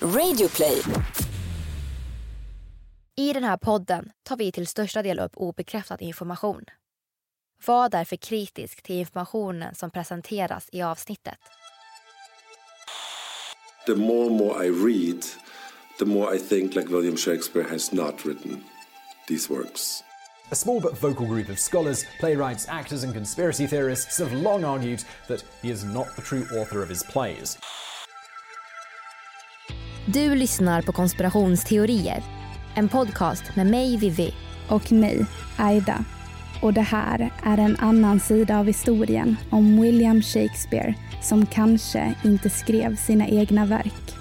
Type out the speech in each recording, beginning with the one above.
Radioplay. I den här podden tar vi till största del upp obekräftad information. Var därför kritisk till informationen som presenteras i avsnittet. The more and more I read, the more I think like William Shakespeare has not written these works. A small but vocal group of scholars, playwrights, actors, and conspiracy theorists have long argued that he is not the true author of his plays. Du lyssnar på Konspirationsteorier. En podcast med mig, Vivi. Och mig, Aida. Och det här är en annan sida av historien om William Shakespeare som kanske inte skrev sina egna verk.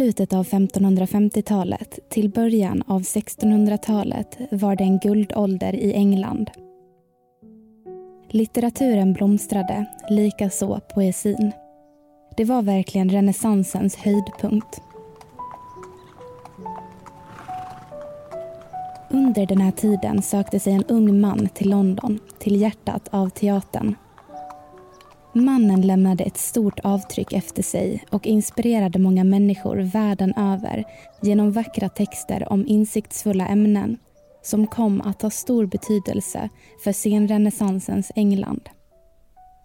Slutet av 1550-talet till början av 1600-talet var det en guldålder i England. Litteraturen blomstrade, likaså poesin. Det var verkligen renässansens höjdpunkt. Under den här tiden sökte sig en ung man till London, till hjärtat av teatern Mannen lämnade ett stort avtryck efter sig och inspirerade många människor världen över genom vackra texter om insiktsfulla ämnen som kom att ha stor betydelse för senrenässansens England.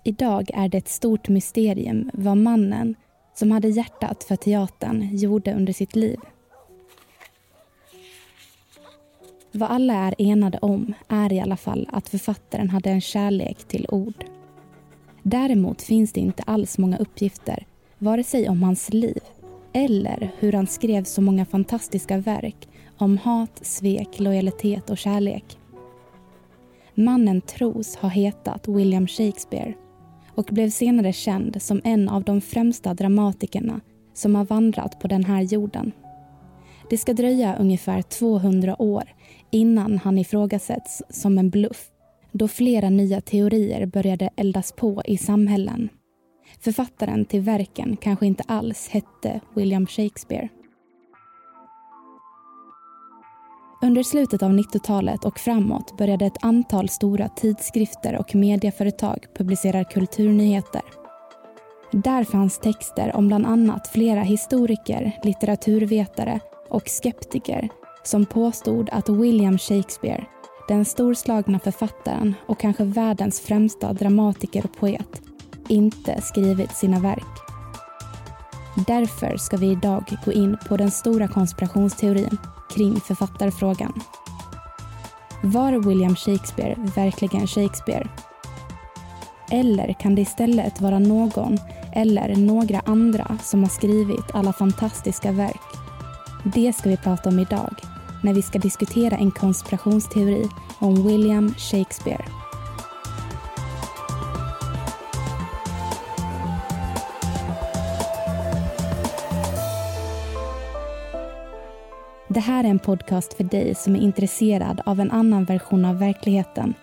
Idag är det ett stort mysterium vad mannen, som hade hjärtat för teatern, gjorde under sitt liv. Vad alla är enade om är i alla fall att författaren hade en kärlek till ord. Däremot finns det inte alls många uppgifter, vare sig om hans liv eller hur han skrev så många fantastiska verk om hat, svek, lojalitet och kärlek. Mannen tros ha hetat William Shakespeare och blev senare känd som en av de främsta dramatikerna som har vandrat på den här jorden. Det ska dröja ungefär 200 år innan han ifrågasätts som en bluff då flera nya teorier började eldas på i samhällen. Författaren till verken kanske inte alls hette William Shakespeare. Under slutet av 90-talet och framåt började ett antal stora tidskrifter och medieföretag publicera kulturnyheter. Där fanns texter om bland annat flera historiker, litteraturvetare och skeptiker som påstod att William Shakespeare den storslagna författaren och kanske världens främsta dramatiker och poet inte skrivit sina verk. Därför ska vi idag gå in på den stora konspirationsteorin kring författarfrågan. Var William Shakespeare verkligen Shakespeare? Eller kan det istället vara någon eller några andra som har skrivit alla fantastiska verk? Det ska vi prata om idag när vi ska diskutera en konspirationsteori om William Shakespeare. Det här är en podcast för dig som är intresserad av en annan version av verkligheten.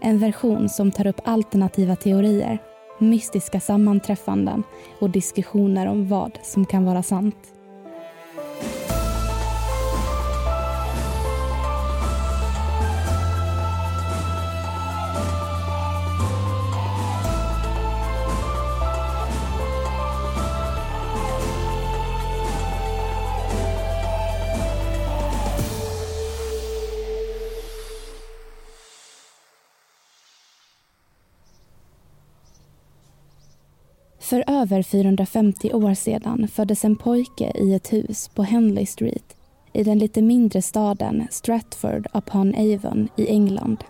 En version som tar upp alternativa teorier, mystiska sammanträffanden och diskussioner om vad som kan vara sant. Över 450 år sedan föddes en pojke i ett hus på Henley Street i den lite mindre staden Stratford upon Avon i England.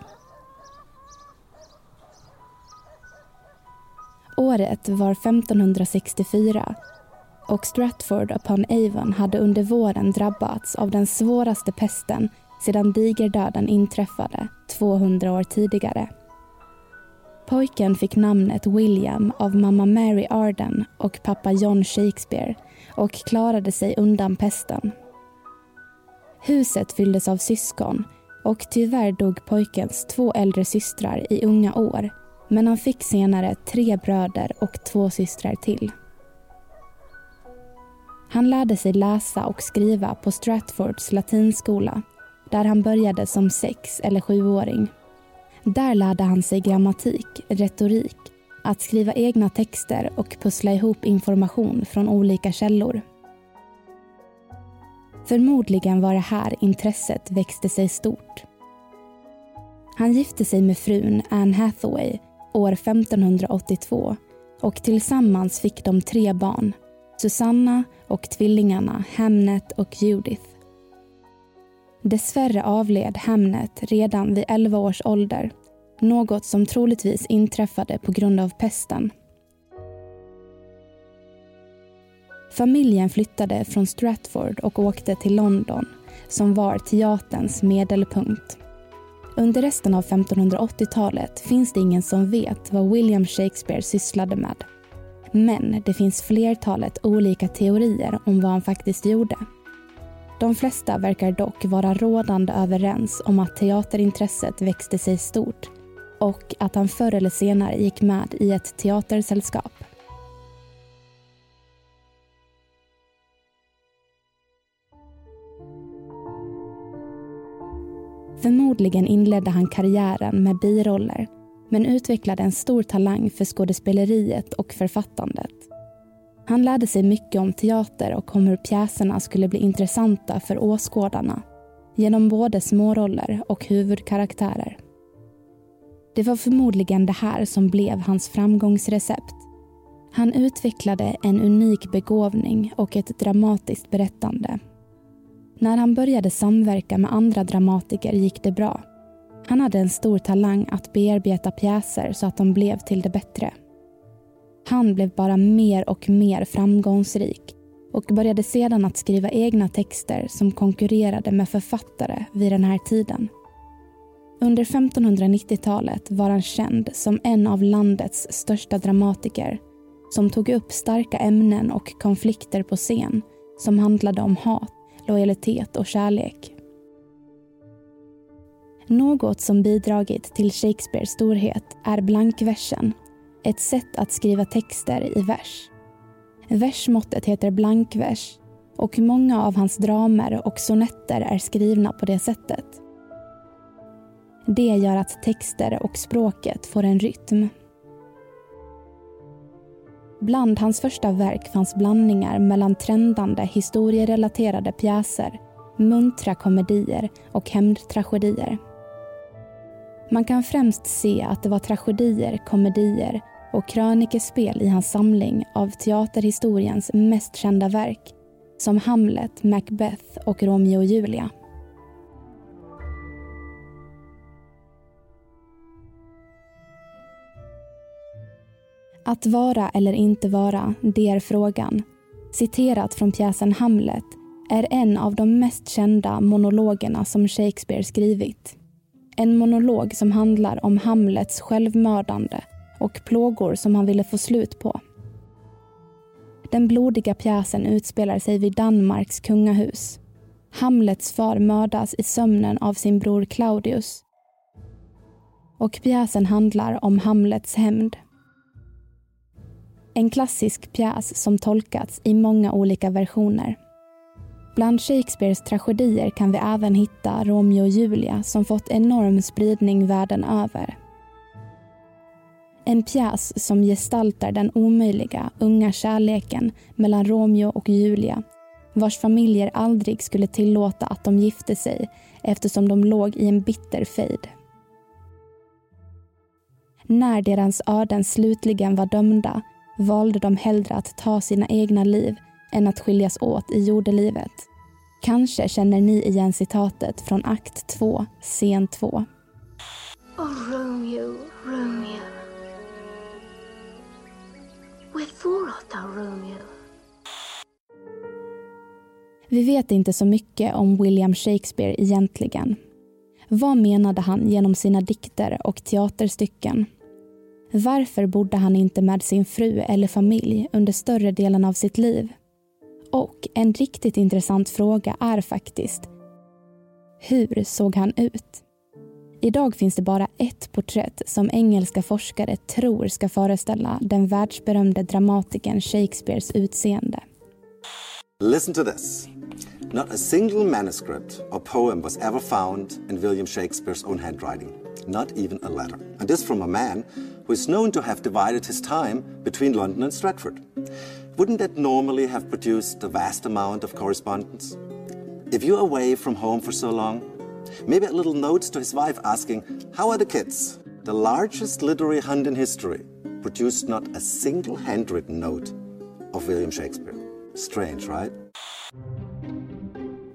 Året var 1564 och Stratford upon Avon hade under våren drabbats av den svåraste pesten sedan digerdöden inträffade 200 år tidigare. Pojken fick namnet William av mamma Mary Arden och pappa John Shakespeare och klarade sig undan pesten. Huset fylldes av syskon och tyvärr dog pojkens två äldre systrar i unga år men han fick senare tre bröder och två systrar till. Han lärde sig läsa och skriva på Stratfords latinskola där han började som sex eller sjuåring. Där lärde han sig grammatik, retorik, att skriva egna texter och pussla ihop information från olika källor. Förmodligen var det här intresset växte sig stort. Han gifte sig med frun Anne Hathaway år 1582 och tillsammans fick de tre barn, Susanna och tvillingarna Hamnet och Judith. Dessvärre avled Hamnet redan vid 11 års ålder, något som troligtvis inträffade på grund av pesten. Familjen flyttade från Stratford och åkte till London som var teaterns medelpunkt. Under resten av 1580-talet finns det ingen som vet vad William Shakespeare sysslade med. Men det finns flertalet olika teorier om vad han faktiskt gjorde. De flesta verkar dock vara rådande överens om att teaterintresset växte sig stort och att han förr eller senare gick med i ett teatersällskap. Förmodligen inledde han karriären med biroller men utvecklade en stor talang för skådespeleriet och författandet. Han lärde sig mycket om teater och om hur pjäserna skulle bli intressanta för åskådarna genom både småroller och huvudkaraktärer. Det var förmodligen det här som blev hans framgångsrecept. Han utvecklade en unik begåvning och ett dramatiskt berättande. När han började samverka med andra dramatiker gick det bra. Han hade en stor talang att bearbeta pjäser så att de blev till det bättre. Han blev bara mer och mer framgångsrik och började sedan att skriva egna texter som konkurrerade med författare vid den här tiden. Under 1590-talet var han känd som en av landets största dramatiker som tog upp starka ämnen och konflikter på scen som handlade om hat, lojalitet och kärlek. Något som bidragit till Shakespeares storhet är blankversen, ett sätt att skriva texter i vers. Versmåttet heter blankvers och många av hans dramer och sonetter är skrivna på det sättet. Det gör att texter och språket får en rytm. Bland hans första verk fanns blandningar mellan trendande historierelaterade pjäser, muntra komedier och hämndtragedier. Man kan främst se att det var tragedier, komedier och krönikespel i hans samling av teaterhistoriens mest kända verk som Hamlet, Macbeth och Romeo och Julia. Att vara eller inte vara, det är frågan. Citerat från pjäsen Hamlet är en av de mest kända monologerna som Shakespeare skrivit. En monolog som handlar om Hamlets självmördande och plågor som han ville få slut på. Den blodiga pjäsen utspelar sig vid Danmarks kungahus. Hamlets far mördas i sömnen av sin bror Claudius. Och pjäsen handlar om Hamlets hämnd. En klassisk pjäs som tolkats i många olika versioner. Bland Shakespeares tragedier kan vi även hitta Romeo och Julia som fått enorm spridning världen över. En pjäs som gestaltar den omöjliga unga kärleken mellan Romeo och Julia vars familjer aldrig skulle tillåta att de gifte sig eftersom de låg i en bitter fejd. När deras öden slutligen var dömda valde de hellre att ta sina egna liv än att skiljas åt i jordelivet. Kanske känner ni igen citatet från akt 2, scen 2. Oh, Romeo, Fool art thou Romeo? Vi vet inte så mycket om William Shakespeare egentligen. Vad menade han genom sina dikter och teaterstycken? Varför bodde han inte med sin fru eller familj under större delen av sitt liv? Och en riktigt intressant fråga är faktiskt Hur såg han ut? Idag finns det bara ett porträtt som engelska forskare tror ska föreställa den världsberömde dramatikern Shakespeares utseende. Listen to this. Not a single manuscript or poem was ever found in William Shakespeare's own handwriting, not even a letter. And this from a man who is known to have divided his time between London and Stratford. Wouldn't that normally have produced a vast amount of correspondence? If you're away from home for so long, maybe a little note to his wife asking, How are the kids? The largest literary hunt in history produced not a single handwritten note of William Shakespeare. Strange, right?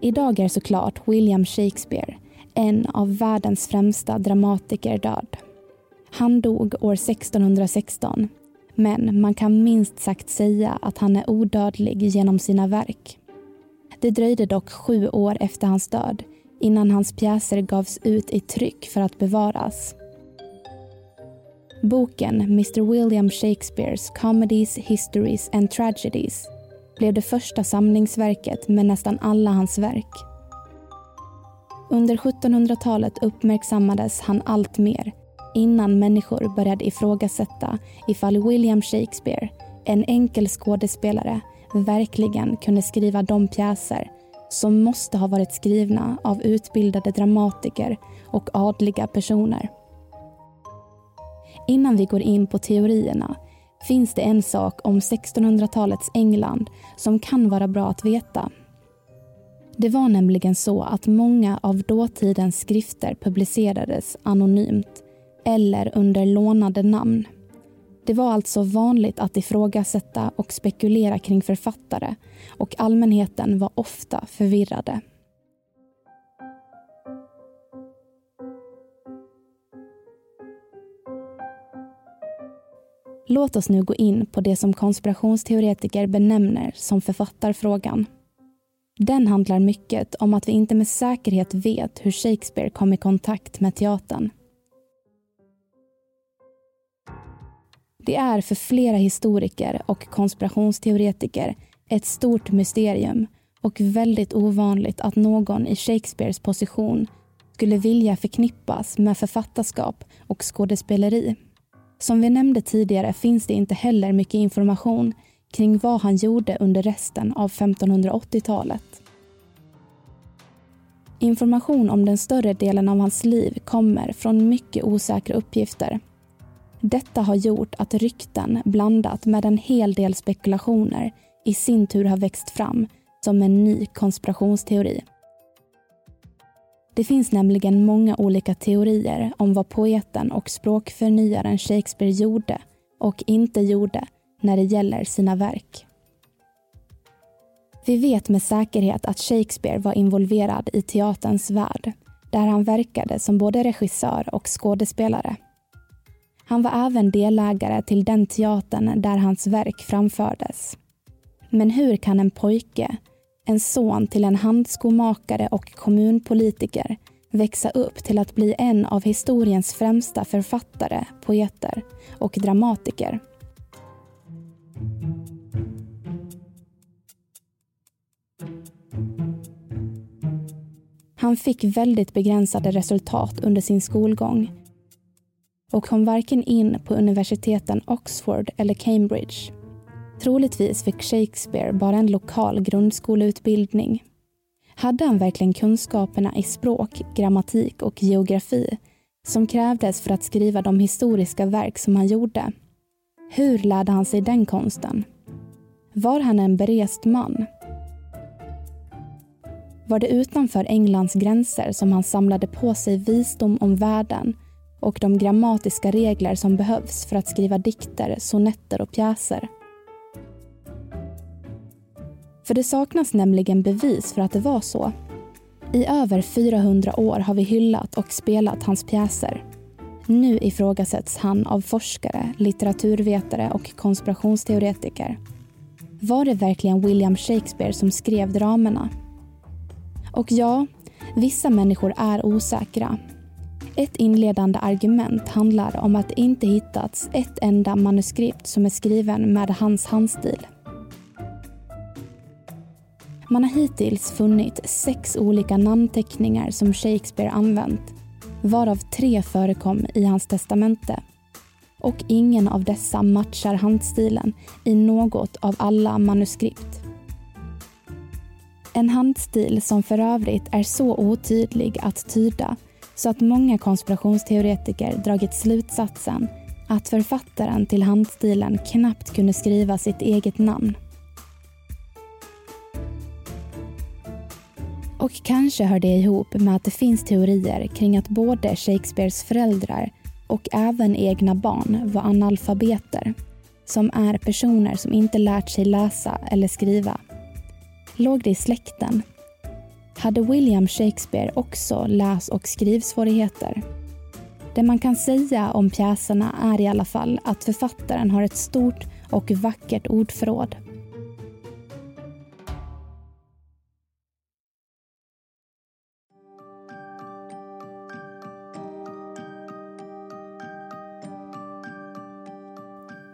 Idag är såklart William Shakespeare en av världens främsta dramatiker död. Han dog år 1616 men man kan minst sagt säga att han är odödlig genom sina verk. Det dröjde dock sju år efter hans död innan hans pjäser gavs ut i tryck för att bevaras. Boken Mr William Shakespeares Comedies, Histories and Tragedies blev det första samlingsverket med nästan alla hans verk. Under 1700-talet uppmärksammades han allt mer innan människor började ifrågasätta ifall William Shakespeare, en enkel skådespelare, verkligen kunde skriva de pjäser som måste ha varit skrivna av utbildade dramatiker och adliga personer. Innan vi går in på teorierna finns det en sak om 1600-talets England som kan vara bra att veta. Det var nämligen så att många av dåtidens skrifter publicerades anonymt eller under lånade namn. Det var alltså vanligt att ifrågasätta och spekulera kring författare och allmänheten var ofta förvirrade. Låt oss nu gå in på det som konspirationsteoretiker benämner som författarfrågan. Den handlar mycket om att vi inte med säkerhet vet hur Shakespeare kom i kontakt med teatern. Det är för flera historiker och konspirationsteoretiker ett stort mysterium och väldigt ovanligt att någon i Shakespeares position skulle vilja förknippas med författarskap och skådespeleri. Som vi nämnde tidigare finns det inte heller mycket information kring vad han gjorde under resten av 1580-talet. Information om den större delen av hans liv kommer från mycket osäkra uppgifter detta har gjort att rykten blandat med en hel del spekulationer i sin tur har växt fram som en ny konspirationsteori. Det finns nämligen många olika teorier om vad poeten och språkförnyaren Shakespeare gjorde och inte gjorde när det gäller sina verk. Vi vet med säkerhet att Shakespeare var involverad i teaterns värld där han verkade som både regissör och skådespelare. Han var även delägare till den teatern där hans verk framfördes. Men hur kan en pojke, en son till en handskomakare och kommunpolitiker växa upp till att bli en av historiens främsta författare, poeter och dramatiker? Han fick väldigt begränsade resultat under sin skolgång och kom varken in på universiteten Oxford eller Cambridge. Troligtvis fick Shakespeare bara en lokal grundskoleutbildning. Hade han verkligen kunskaperna i språk, grammatik och geografi som krävdes för att skriva de historiska verk som han gjorde? Hur lärde han sig den konsten? Var han en berest man? Var det utanför Englands gränser som han samlade på sig visdom om världen och de grammatiska regler som behövs för att skriva dikter, sonetter och pjäser. För det saknas nämligen bevis för att det var så. I över 400 år har vi hyllat och spelat hans pjäser. Nu ifrågasätts han av forskare, litteraturvetare och konspirationsteoretiker. Var det verkligen William Shakespeare som skrev dramerna? Och ja, vissa människor är osäkra ett inledande argument handlar om att det inte hittats ett enda manuskript som är skriven med hans handstil. Man har hittills funnit sex olika namnteckningar som Shakespeare använt, varav tre förekom i hans testamente. Och ingen av dessa matchar handstilen i något av alla manuskript. En handstil som för övrigt är så otydlig att tyda så att många konspirationsteoretiker dragit slutsatsen att författaren till handstilen knappt kunde skriva sitt eget namn. Och kanske hör det ihop med att det finns teorier kring att både Shakespeares föräldrar och även egna barn var analfabeter, som är personer som inte lärt sig läsa eller skriva. Låg det i släkten? Hade William Shakespeare också läs och skrivsvårigheter? Det man kan säga om pjäserna är i alla fall att författaren har ett stort och vackert ordförråd.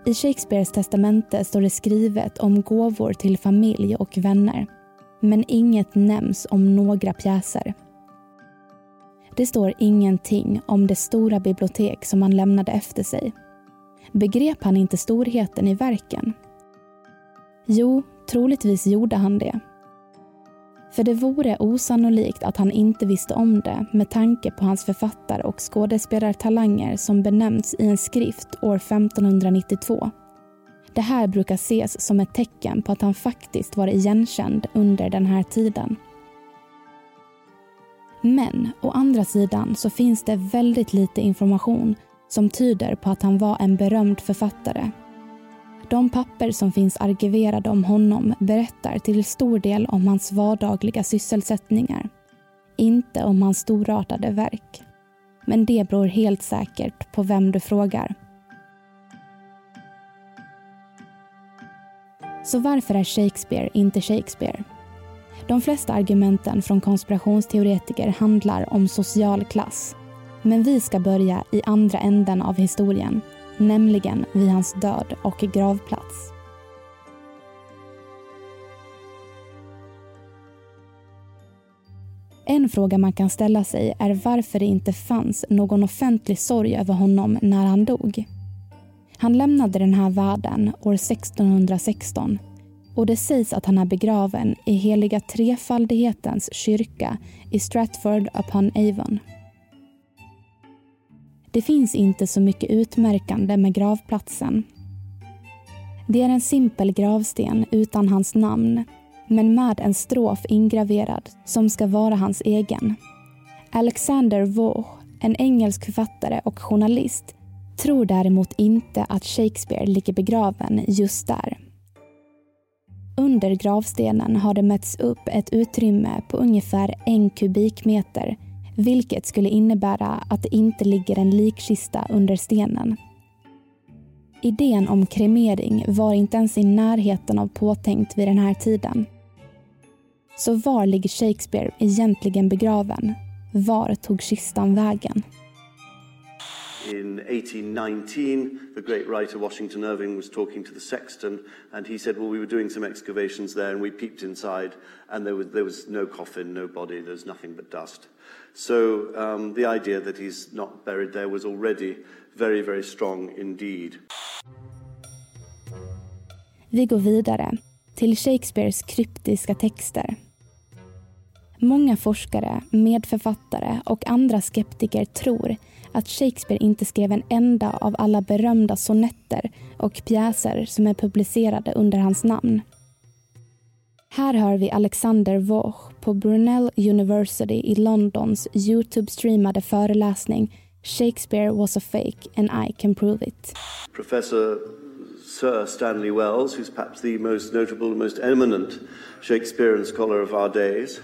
I Shakespeares testamente står det skrivet om gåvor till familj och vänner. Men inget nämns om några pjäser. Det står ingenting om det stora bibliotek som han lämnade efter sig. Begrep han inte storheten i verken? Jo, troligtvis gjorde han det. För det vore osannolikt att han inte visste om det med tanke på hans författar och skådespelartalanger som benämnts i en skrift år 1592. Det här brukar ses som ett tecken på att han faktiskt var igenkänd under den här tiden. Men å andra sidan så finns det väldigt lite information som tyder på att han var en berömd författare. De papper som finns arkiverade om honom berättar till stor del om hans vardagliga sysselsättningar. Inte om hans storartade verk. Men det beror helt säkert på vem du frågar. Så varför är Shakespeare inte Shakespeare? De flesta argumenten från konspirationsteoretiker handlar om social klass. Men vi ska börja i andra änden av historien, nämligen vid hans död och gravplats. En fråga man kan ställa sig är varför det inte fanns någon offentlig sorg över honom när han dog. Han lämnade den här världen år 1616 och det sägs att han är begraven i heliga trefaldighetens kyrka i Stratford upon Avon. Det finns inte så mycket utmärkande med gravplatsen. Det är en simpel gravsten utan hans namn men med en strof ingraverad som ska vara hans egen. Alexander Vaux, en engelsk författare och journalist, tror däremot inte att Shakespeare ligger begraven just där. Under gravstenen har det mätts upp ett utrymme på ungefär en kubikmeter vilket skulle innebära att det inte ligger en likkista under stenen. Idén om kremering var inte ens i närheten av påtänkt vid den här tiden. Så var ligger Shakespeare egentligen begraven? Var tog kistan vägen? In 1819, the great writer Washington Irving was talking to the sexton, and he said, Well, we were doing some excavations there, and we peeped inside, and there was, there was no coffin, no body, there's nothing but dust. So um, the idea that he's not buried there was already very, very strong indeed. Vi går vidare till Shakespeares kryptiska texter. Många forskare, medförfattare och andra skeptiker tror att Shakespeare inte skrev en enda av alla berömda sonetter och pjäser som är publicerade under hans namn. Här hör vi Alexander Vaux på Brunel University i Londons Youtube-streamade föreläsning Shakespeare was a fake and I can prove it. Professor Sir Stanley Wells, who's perhaps the most notable, most eminent Shakespearean scholar of our days,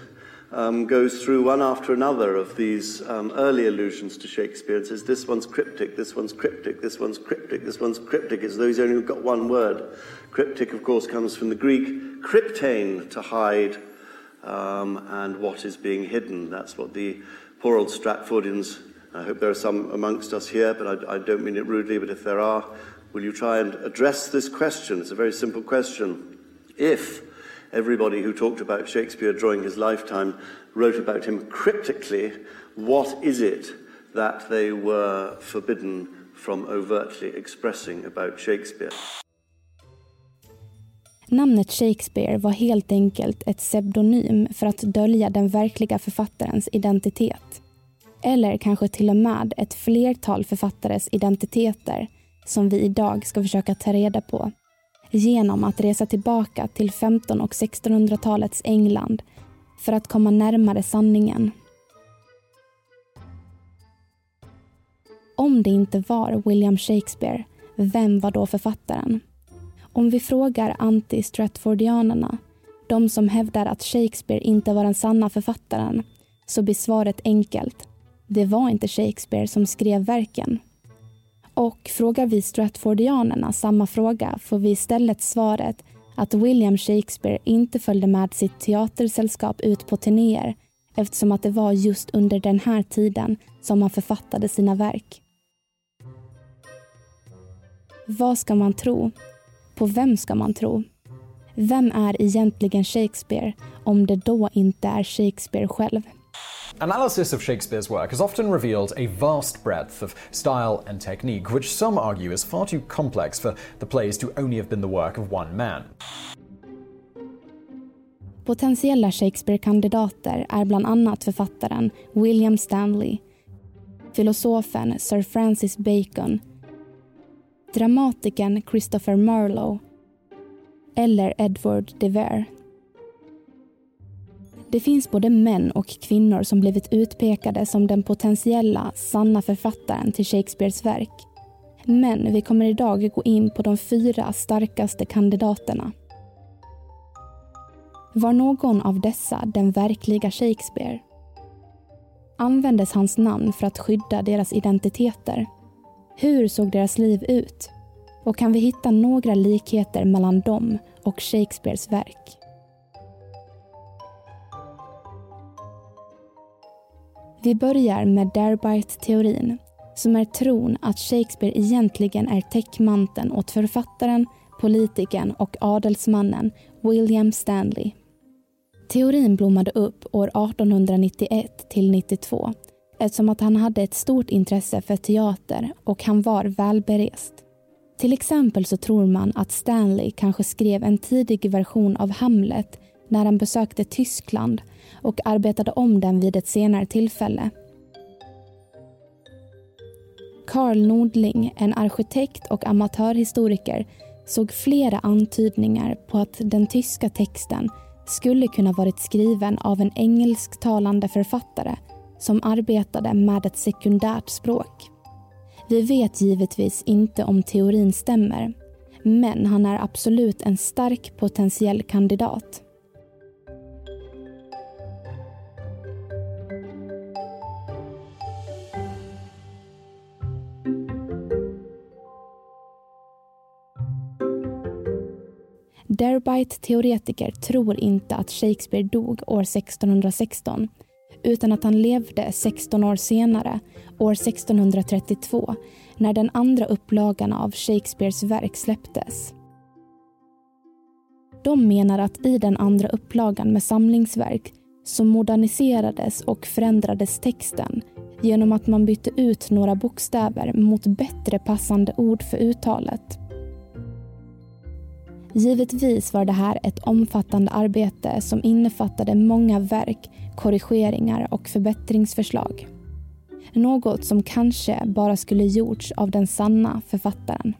um, goes through one after another of these um, early allusions to Shakespeare and says, This one's cryptic, this one's cryptic, this one's cryptic, this one's cryptic, as though he's only got one word. Cryptic, of course, comes from the Greek cryptane, to hide, um, and what is being hidden. That's what the poor old Stratfordians, I hope there are some amongst us here, but I, I don't mean it rudely, but if there are, will you try and address this question? It's a very simple question. If everybody who talked about Shakespeare during his lifetime wrote about him cryptically. What is it that they were forbidden from overtly expressing about Shakespeare? Namnet Shakespeare var helt enkelt ett pseudonym för att dölja den verkliga författarens identitet. Eller kanske till och med ett flertal författares identiteter som vi idag ska försöka ta reda på genom att resa tillbaka till 15 och 1600-talets England för att komma närmare sanningen. Om det inte var William Shakespeare, vem var då författaren? Om vi frågar anti-Stratfordianerna, de som hävdar att Shakespeare inte var den sanna författaren, så blir svaret enkelt. Det var inte Shakespeare som skrev verken. Och frågar vi Stratfordianerna samma fråga får vi istället svaret att William Shakespeare inte följde med sitt teatersällskap ut på turnéer eftersom att det var just under den här tiden som han författade sina verk. Vad ska man tro? På vem ska man tro? Vem är egentligen Shakespeare om det då inte är Shakespeare själv? Analysis of Shakespeare's work has often revealed a vast breadth of style and technique, which some argue is far too complex for the plays to only have been the work of one man. Potentiella Shakespeare-kandidater är bland annat författaren William Stanley, filosofen Sir Francis Bacon, dramatikern Christopher Marlowe eller Edward de Vere. Det finns både män och kvinnor som blivit utpekade som den potentiella sanna författaren till Shakespeares verk. Men vi kommer idag gå in på de fyra starkaste kandidaterna. Var någon av dessa den verkliga Shakespeare? Användes hans namn för att skydda deras identiteter? Hur såg deras liv ut? Och kan vi hitta några likheter mellan dem och Shakespeares verk? Vi börjar med Darbyte-teorin som är tron att Shakespeare egentligen är täckmanteln åt författaren, politikern och adelsmannen William Stanley. Teorin blommade upp år 1891 till 92 eftersom att han hade ett stort intresse för teater och han var välberest. Till exempel så tror man att Stanley kanske skrev en tidig version av Hamlet när han besökte Tyskland och arbetade om den vid ett senare tillfälle. Carl Nordling, en arkitekt och amatörhistoriker såg flera antydningar på att den tyska texten skulle kunna varit skriven av en engelsktalande författare som arbetade med ett sekundärt språk. Vi vet givetvis inte om teorin stämmer, men han är absolut en stark potentiell kandidat. Derbyte-teoretiker tror inte att Shakespeare dog år 1616 utan att han levde 16 år senare, år 1632 när den andra upplagan av Shakespeares verk släpptes. De menar att i den andra upplagan med samlingsverk så moderniserades och förändrades texten genom att man bytte ut några bokstäver mot bättre passande ord för uttalet. Givetvis var det här ett omfattande arbete som innefattade många verk, korrigeringar och förbättringsförslag. Något som kanske bara skulle gjorts av den sanna författaren.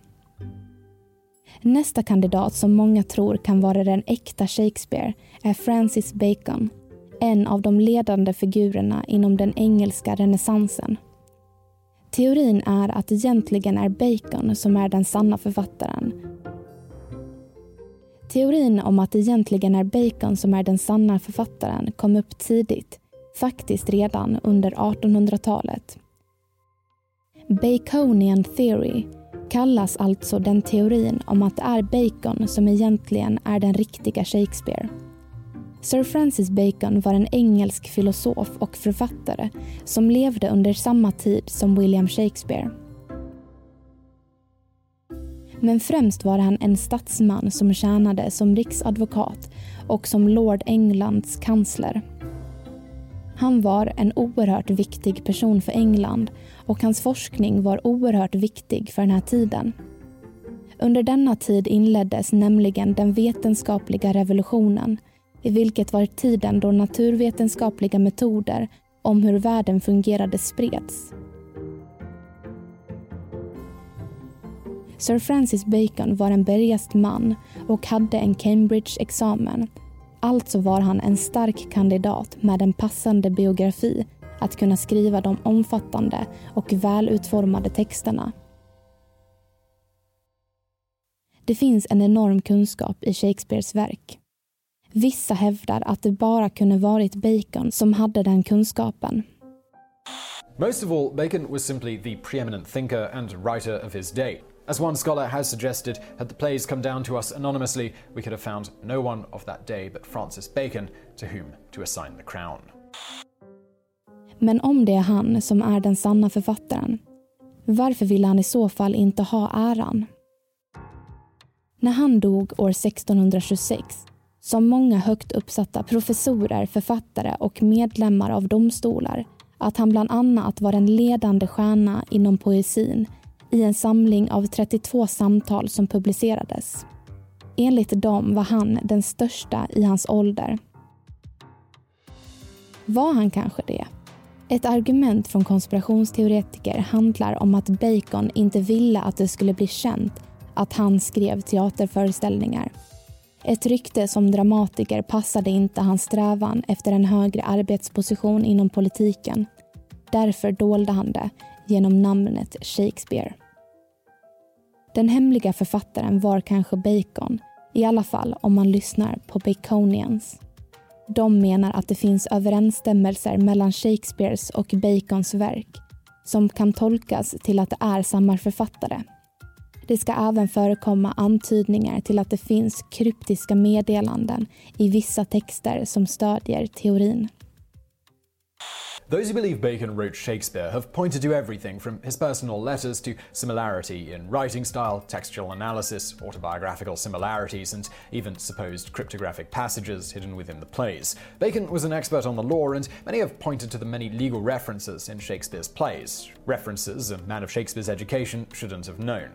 Nästa kandidat som många tror kan vara den äkta Shakespeare är Francis Bacon, en av de ledande figurerna inom den engelska renässansen. Teorin är att egentligen är Bacon som är den sanna författaren Teorin om att det egentligen är Bacon som är den sanna författaren kom upp tidigt, faktiskt redan under 1800-talet. Baconian theory kallas alltså den teorin om att det är Bacon som egentligen är den riktiga Shakespeare. Sir Francis Bacon var en engelsk filosof och författare som levde under samma tid som William Shakespeare. Men främst var han en statsman som tjänade som riksadvokat och som Lord Englands kansler. Han var en oerhört viktig person för England och hans forskning var oerhört viktig för den här tiden. Under denna tid inleddes nämligen den vetenskapliga revolutionen i vilket var tiden då naturvetenskapliga metoder om hur världen fungerade spreds. Sir Francis Bacon var en berest man och hade en Cambridge-examen. Alltså var han en stark kandidat med en passande biografi att kunna skriva de omfattande och välutformade texterna. Det finns en enorm kunskap i Shakespeares verk. Vissa hävdar att det bara kunde varit Bacon som hade den kunskapen. Most of all, Bacon was simply the preeminent thinker and writer of his day. As one scholar has suggested, had the plays come down to us anonymously, we could have found no one of that day but Francis Bacon to whom to assign the crown. Men om det är han som är den sanna författaren, varför ville han i så fall inte ha äran? När han dog år 1626 som många högt uppsatta professorer, författare och medlemmar av domstolar att han bland annat var en ledande stjärna inom poesin i en samling av 32 samtal som publicerades. Enligt dem var han den största i hans ålder. Var han kanske det? Ett argument från konspirationsteoretiker handlar om att Bacon inte ville att det skulle bli känt att han skrev teaterföreställningar. Ett rykte som dramatiker passade inte hans strävan efter en högre arbetsposition inom politiken. Därför dolde han det genom namnet Shakespeare. Den hemliga författaren var kanske Bacon, i alla fall om man lyssnar på Baconians. De menar att det finns överensstämmelser mellan Shakespeares och Bacons verk som kan tolkas till att det är samma författare. Det ska även förekomma antydningar till att det finns kryptiska meddelanden i vissa texter som stödjer teorin. Those who believe Bacon wrote Shakespeare have pointed to everything from his personal letters to similarity in writing style, textual analysis, autobiographical similarities, and even supposed cryptographic passages hidden within the plays. Bacon was an expert on the law, and many have pointed to the many legal references in Shakespeare's plays, references a man of Shakespeare's education shouldn't have known.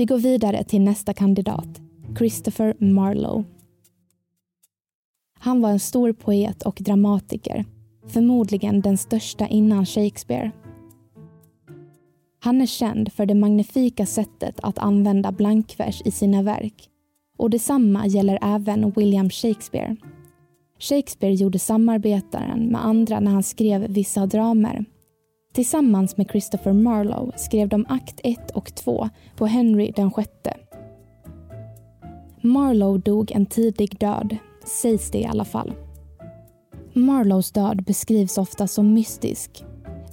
Vi går vidare till nästa kandidat, Christopher Marlowe. Han var en stor poet och dramatiker, förmodligen den största innan Shakespeare. Han är känd för det magnifika sättet att använda blankvers i sina verk och detsamma gäller även William Shakespeare. Shakespeare gjorde samarbetaren med andra när han skrev vissa dramer Tillsammans med Christopher Marlowe skrev de akt 1 och 2 på Henry den sjätte. Marlowe dog en tidig död, sägs det i alla fall. Marlowes död beskrivs ofta som mystisk.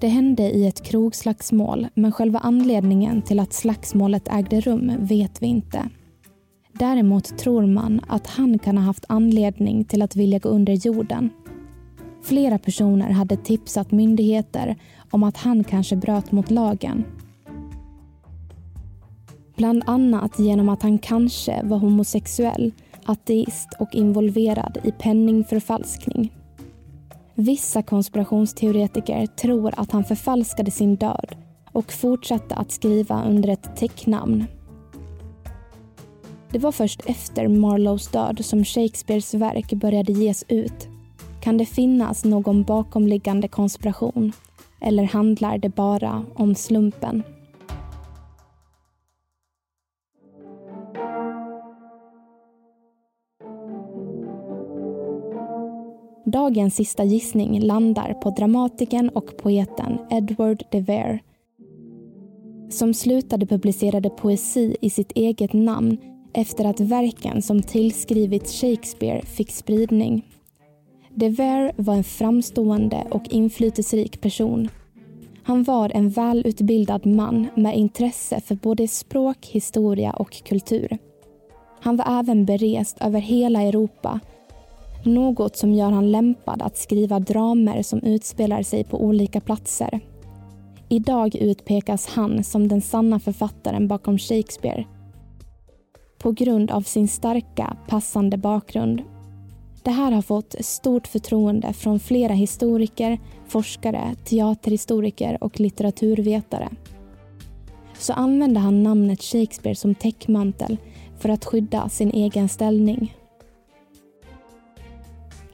Det hände i ett krogslagsmål men själva anledningen till att slagsmålet ägde rum vet vi inte. Däremot tror man att han kan ha haft anledning till att vilja gå under jorden. Flera personer hade tipsat myndigheter om att han kanske bröt mot lagen. Bland annat genom att han kanske var homosexuell, ateist och involverad i penningförfalskning. Vissa konspirationsteoretiker tror att han förfalskade sin död och fortsatte att skriva under ett täcknamn. Det var först efter Marlowes död som Shakespeares verk började ges ut. Kan det finnas någon bakomliggande konspiration? Eller handlar det bara om slumpen? Dagens sista gissning landar på dramatikern och poeten Edward de Vere som slutade publicerade poesi i sitt eget namn efter att verken som tillskrivits Shakespeare fick spridning. De Vere var en framstående och inflytelserik person. Han var en välutbildad man med intresse för både språk, historia och kultur. Han var även berest över hela Europa. Något som gör han lämpad att skriva dramer som utspelar sig på olika platser. Idag utpekas han som den sanna författaren bakom Shakespeare på grund av sin starka, passande bakgrund. Det här har fått stort förtroende från flera historiker, forskare, teaterhistoriker och litteraturvetare. Så använde han namnet Shakespeare som täckmantel för att skydda sin egen ställning.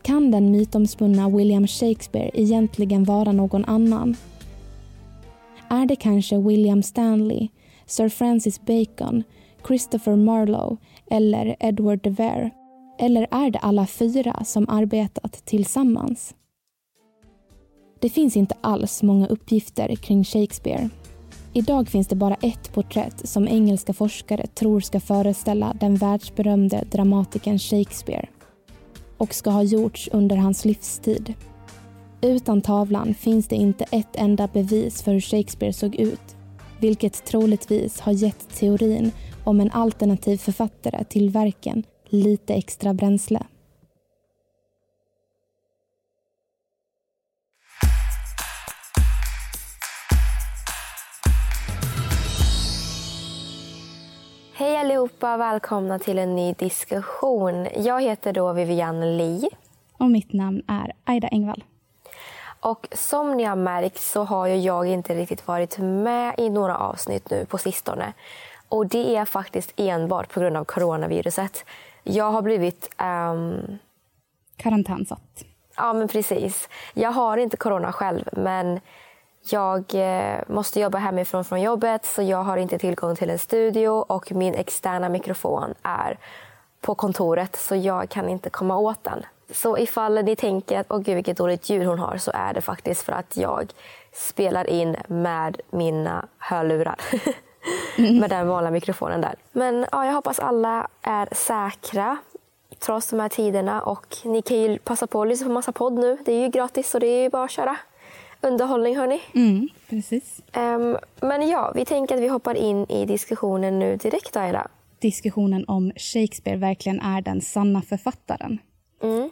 Kan den mytomspunna William Shakespeare egentligen vara någon annan? Är det kanske William Stanley, Sir Francis Bacon, Christopher Marlowe eller Edward de Vere? Eller är det alla fyra som arbetat tillsammans? Det finns inte alls många uppgifter kring Shakespeare. Idag finns det bara ett porträtt som engelska forskare tror ska föreställa den världsberömde dramatikern Shakespeare och ska ha gjorts under hans livstid. Utan tavlan finns det inte ett enda bevis för hur Shakespeare såg ut vilket troligtvis har gett teorin om en alternativ författare till verken lite extra bränsle. Hej allihopa, välkomna till en ny diskussion. Jag heter då Vivian Lee. Och mitt namn är Aida Engvall. Och som ni har märkt så har jag inte riktigt varit med i några avsnitt nu på sistone. Och det är faktiskt enbart på grund av coronaviruset. Jag har blivit... Um... Karantänsatt. Ja, men precis. Jag har inte corona själv, men jag eh, måste jobba hemifrån från jobbet så jag har inte tillgång till en studio och min externa mikrofon är på kontoret så jag kan inte komma åt den. Så ifall ni tänker att åh gud vilket dåligt ljud hon har så är det faktiskt för att jag spelar in med mina hörlurar. Mm. med den vanliga mikrofonen där. Men ja, jag hoppas alla är säkra trots de här tiderna och ni kan ju passa på att lyssna på massa podd nu. Det är ju gratis och det är ju bara att köra underhållning hörni. Mm, precis. Um, men ja, vi tänker att vi hoppar in i diskussionen nu direkt Aira. Diskussionen om Shakespeare verkligen är den sanna författaren. Mm.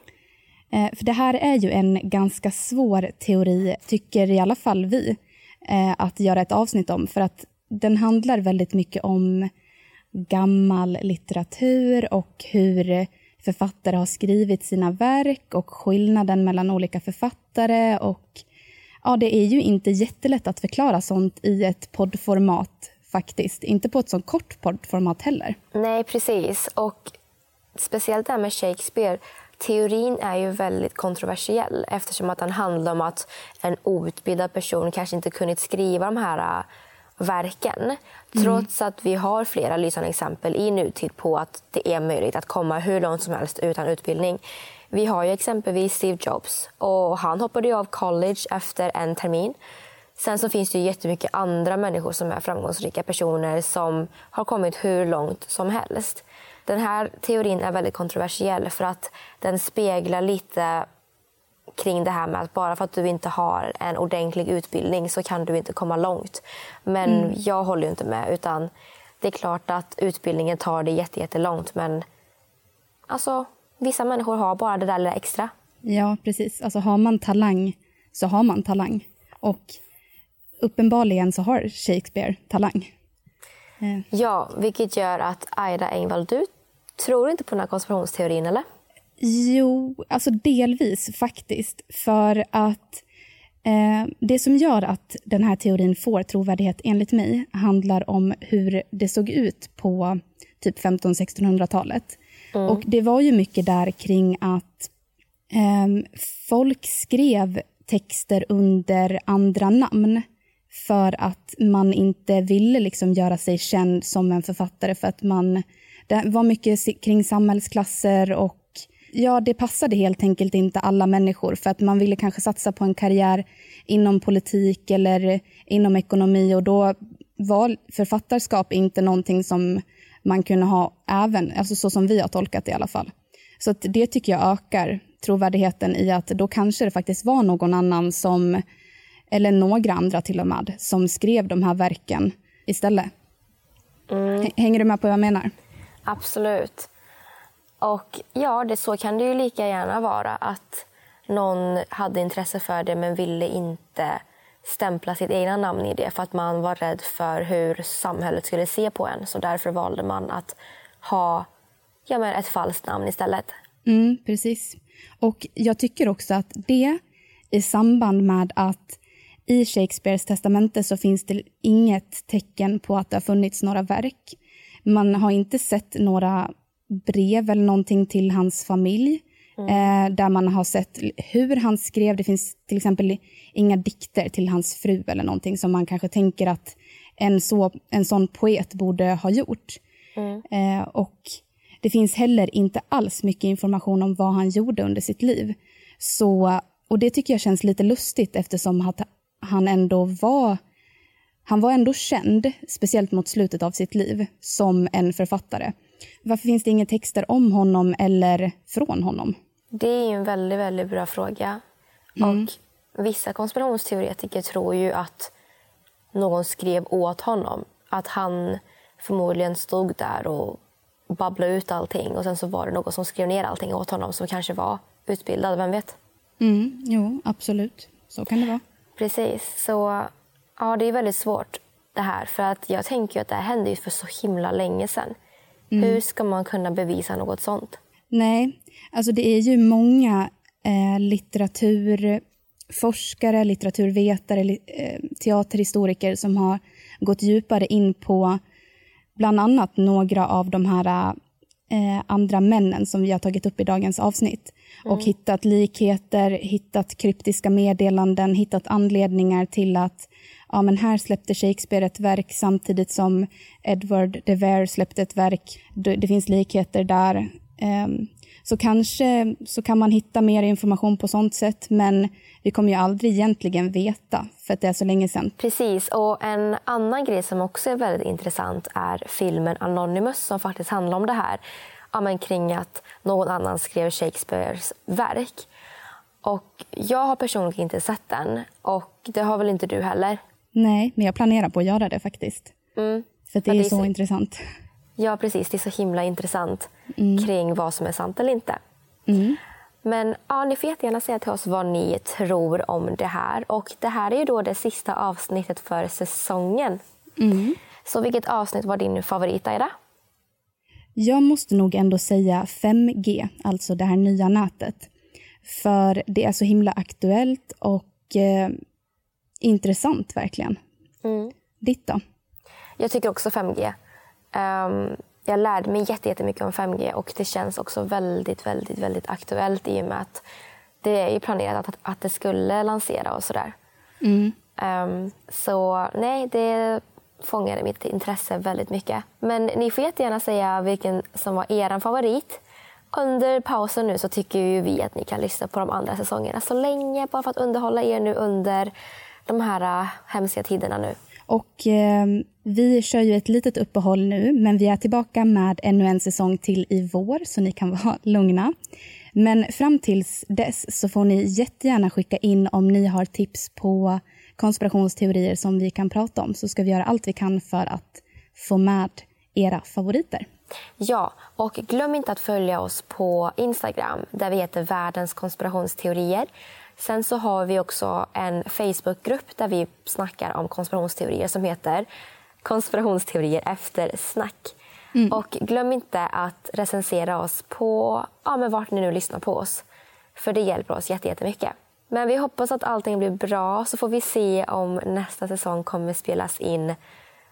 Eh, för det här är ju en ganska svår teori, tycker i alla fall vi, eh, att göra ett avsnitt om. För att den handlar väldigt mycket om gammal litteratur och hur författare har skrivit sina verk och skillnaden mellan olika författare. Och ja, Det är ju inte jättelätt att förklara sånt i ett poddformat faktiskt. Inte på ett så kort poddformat heller. Nej, precis. Och speciellt det här med Shakespeare teorin är ju väldigt kontroversiell eftersom att den handlar om att en outbildad person kanske inte kunnat skriva de här verken. Mm. Trots att vi har flera lysande exempel i nutid på att det är möjligt att komma hur långt som helst utan utbildning. Vi har ju exempelvis Steve Jobs och han hoppade av college efter en termin. Sen så finns det ju jättemycket andra människor som är framgångsrika personer som har kommit hur långt som helst. Den här teorin är väldigt kontroversiell för att den speglar lite kring det här med att bara för att du inte har en ordentlig utbildning så kan du inte komma långt. Men mm. jag håller inte med. utan Det är klart att utbildningen tar det jättelångt men alltså, vissa människor har bara det där lilla extra. Ja, precis. Alltså, har man talang så har man talang. Och uppenbarligen så har Shakespeare talang. Eh. Ja, vilket gör att Aida Engvall, du tror inte på den här konspirationsteorin, eller? Jo, alltså delvis faktiskt. För att eh, det som gör att den här teorin får trovärdighet enligt mig handlar om hur det såg ut på typ 1500-1600-talet. Mm. Och det var ju mycket där kring att eh, folk skrev texter under andra namn för att man inte ville liksom göra sig känd som en författare för att man... Det var mycket kring samhällsklasser och ja, det passade helt enkelt inte alla människor för att man ville kanske satsa på en karriär inom politik eller inom ekonomi och då var författarskap inte någonting som man kunde ha även, alltså så som vi har tolkat det i alla fall. Så det tycker jag ökar trovärdigheten i att då kanske det faktiskt var någon annan som eller några andra till och med, som skrev de här verken istället. Mm. Hänger du med på vad jag menar? Absolut. Och ja, det, så kan det ju lika gärna vara att någon hade intresse för det men ville inte stämpla sitt egna namn i det för att man var rädd för hur samhället skulle se på en. Så därför valde man att ha ja, men ett falskt namn istället. Mm, precis. Och jag tycker också att det i samband med att i Shakespeares testamente så finns det inget tecken på att det har funnits några verk. Man har inte sett några brev eller någonting till hans familj. Mm. Eh, där man har sett hur han skrev. Det finns till exempel inga dikter till hans fru eller någonting som man kanske tänker att en, så, en sån poet borde ha gjort. Mm. Eh, och det finns heller inte alls mycket information om vad han gjorde under sitt liv. Så, och det tycker jag känns lite lustigt eftersom han ändå var han var ändå känd, speciellt mot slutet av sitt liv, som en författare. Varför finns det inga texter om honom eller från honom? Det är en väldigt, väldigt bra fråga. Mm. Och Vissa konspirationsteoretiker tror ju att någon skrev åt honom. Att han förmodligen stod där och babblade ut allting och sen så var det någon som skrev ner allting åt honom som kanske var utbildad, vem vet? Mm, jo, absolut. Så kan det vara. Precis. Så ja, det är väldigt svårt det här. För att jag tänker att det här hände ju för så himla länge sedan. Mm. Hur ska man kunna bevisa något sånt? Nej, alltså det är ju många eh, litteraturforskare, litteraturvetare, eh, teaterhistoriker som har gått djupare in på bland annat några av de här eh, andra männen som vi har tagit upp i dagens avsnitt. Mm. Och hittat likheter, hittat kryptiska meddelanden, hittat anledningar till att ja, men här släppte Shakespeare ett verk samtidigt som Edward de Vere släppte ett verk. Det, det finns likheter där. Um, så kanske så kan man hitta mer information på sånt sätt, men vi kommer ju aldrig egentligen veta, för att det är så länge sedan. Precis, och en annan grej som också är väldigt intressant är filmen Anonymous som faktiskt handlar om det här. Ja, men kring att någon annan skrev Shakespeares verk. Och jag har personligen inte sett den och det har väl inte du heller? Nej, men jag planerar på att göra det faktiskt. Mm. För det är, det är så, så intressant. Ja, precis. Det är så himla intressant mm. kring vad som är sant eller inte. Mm. Men ja, ni får jättegärna säga till oss vad ni tror om det här. Och Det här är ju då det sista avsnittet för säsongen. Mm. Så vilket avsnitt var din favorit, Aida? Jag måste nog ändå säga 5G, alltså det här nya nätet. För det är så himla aktuellt och eh, intressant verkligen. Mm. Ditt då? Jag tycker också 5G. Um, ehm, jag lärde mig jättemycket om 5G och det känns också väldigt, väldigt, väldigt aktuellt i och med att det är ju planerat att, att det skulle lansera och sådär. Mm. Um, så nej, det fångade mitt intresse väldigt mycket. Men ni får jättegärna säga vilken som var er favorit. Under pausen nu så tycker ju vi att ni kan lyssna på de andra säsongerna så länge bara för att underhålla er nu under de här äh, hemska tiderna nu. Och eh, vi kör ju ett litet uppehåll nu, men vi är tillbaka med ännu en säsong till i vår, så ni kan vara lugna. Men fram tills dess så får ni jättegärna skicka in om ni har tips på konspirationsteorier som vi kan prata om, så ska vi göra allt vi kan för att få med era favoriter. Ja, och glöm inte att följa oss på Instagram där vi heter Världens konspirationsteorier. Sen så har vi också en Facebookgrupp där vi snackar om konspirationsteorier som heter Konspirationsteorier efter snack. Mm. Och glöm inte att recensera oss på ja, men vart ni nu lyssnar på oss. För det hjälper oss jättemycket. Men vi hoppas att allting blir bra så får vi se om nästa säsong kommer spelas in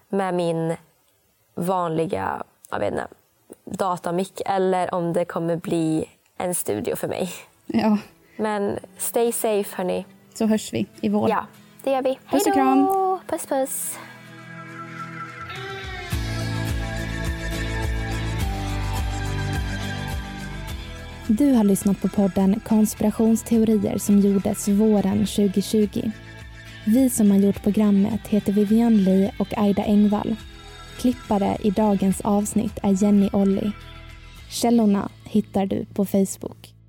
med min vanliga jag vet inte, datamick eller om det kommer bli en studio för mig. Ja. Men stay safe hörni. Så hörs vi i vår. Ja, det gör vi. Puss och kram. Puss puss. Du har lyssnat på podden Konspirationsteorier som gjordes våren 2020. Vi som har gjort programmet heter Vivian Lee och Aida Engvall. Klippare i dagens avsnitt är Jenny Olli. Källorna hittar du på Facebook.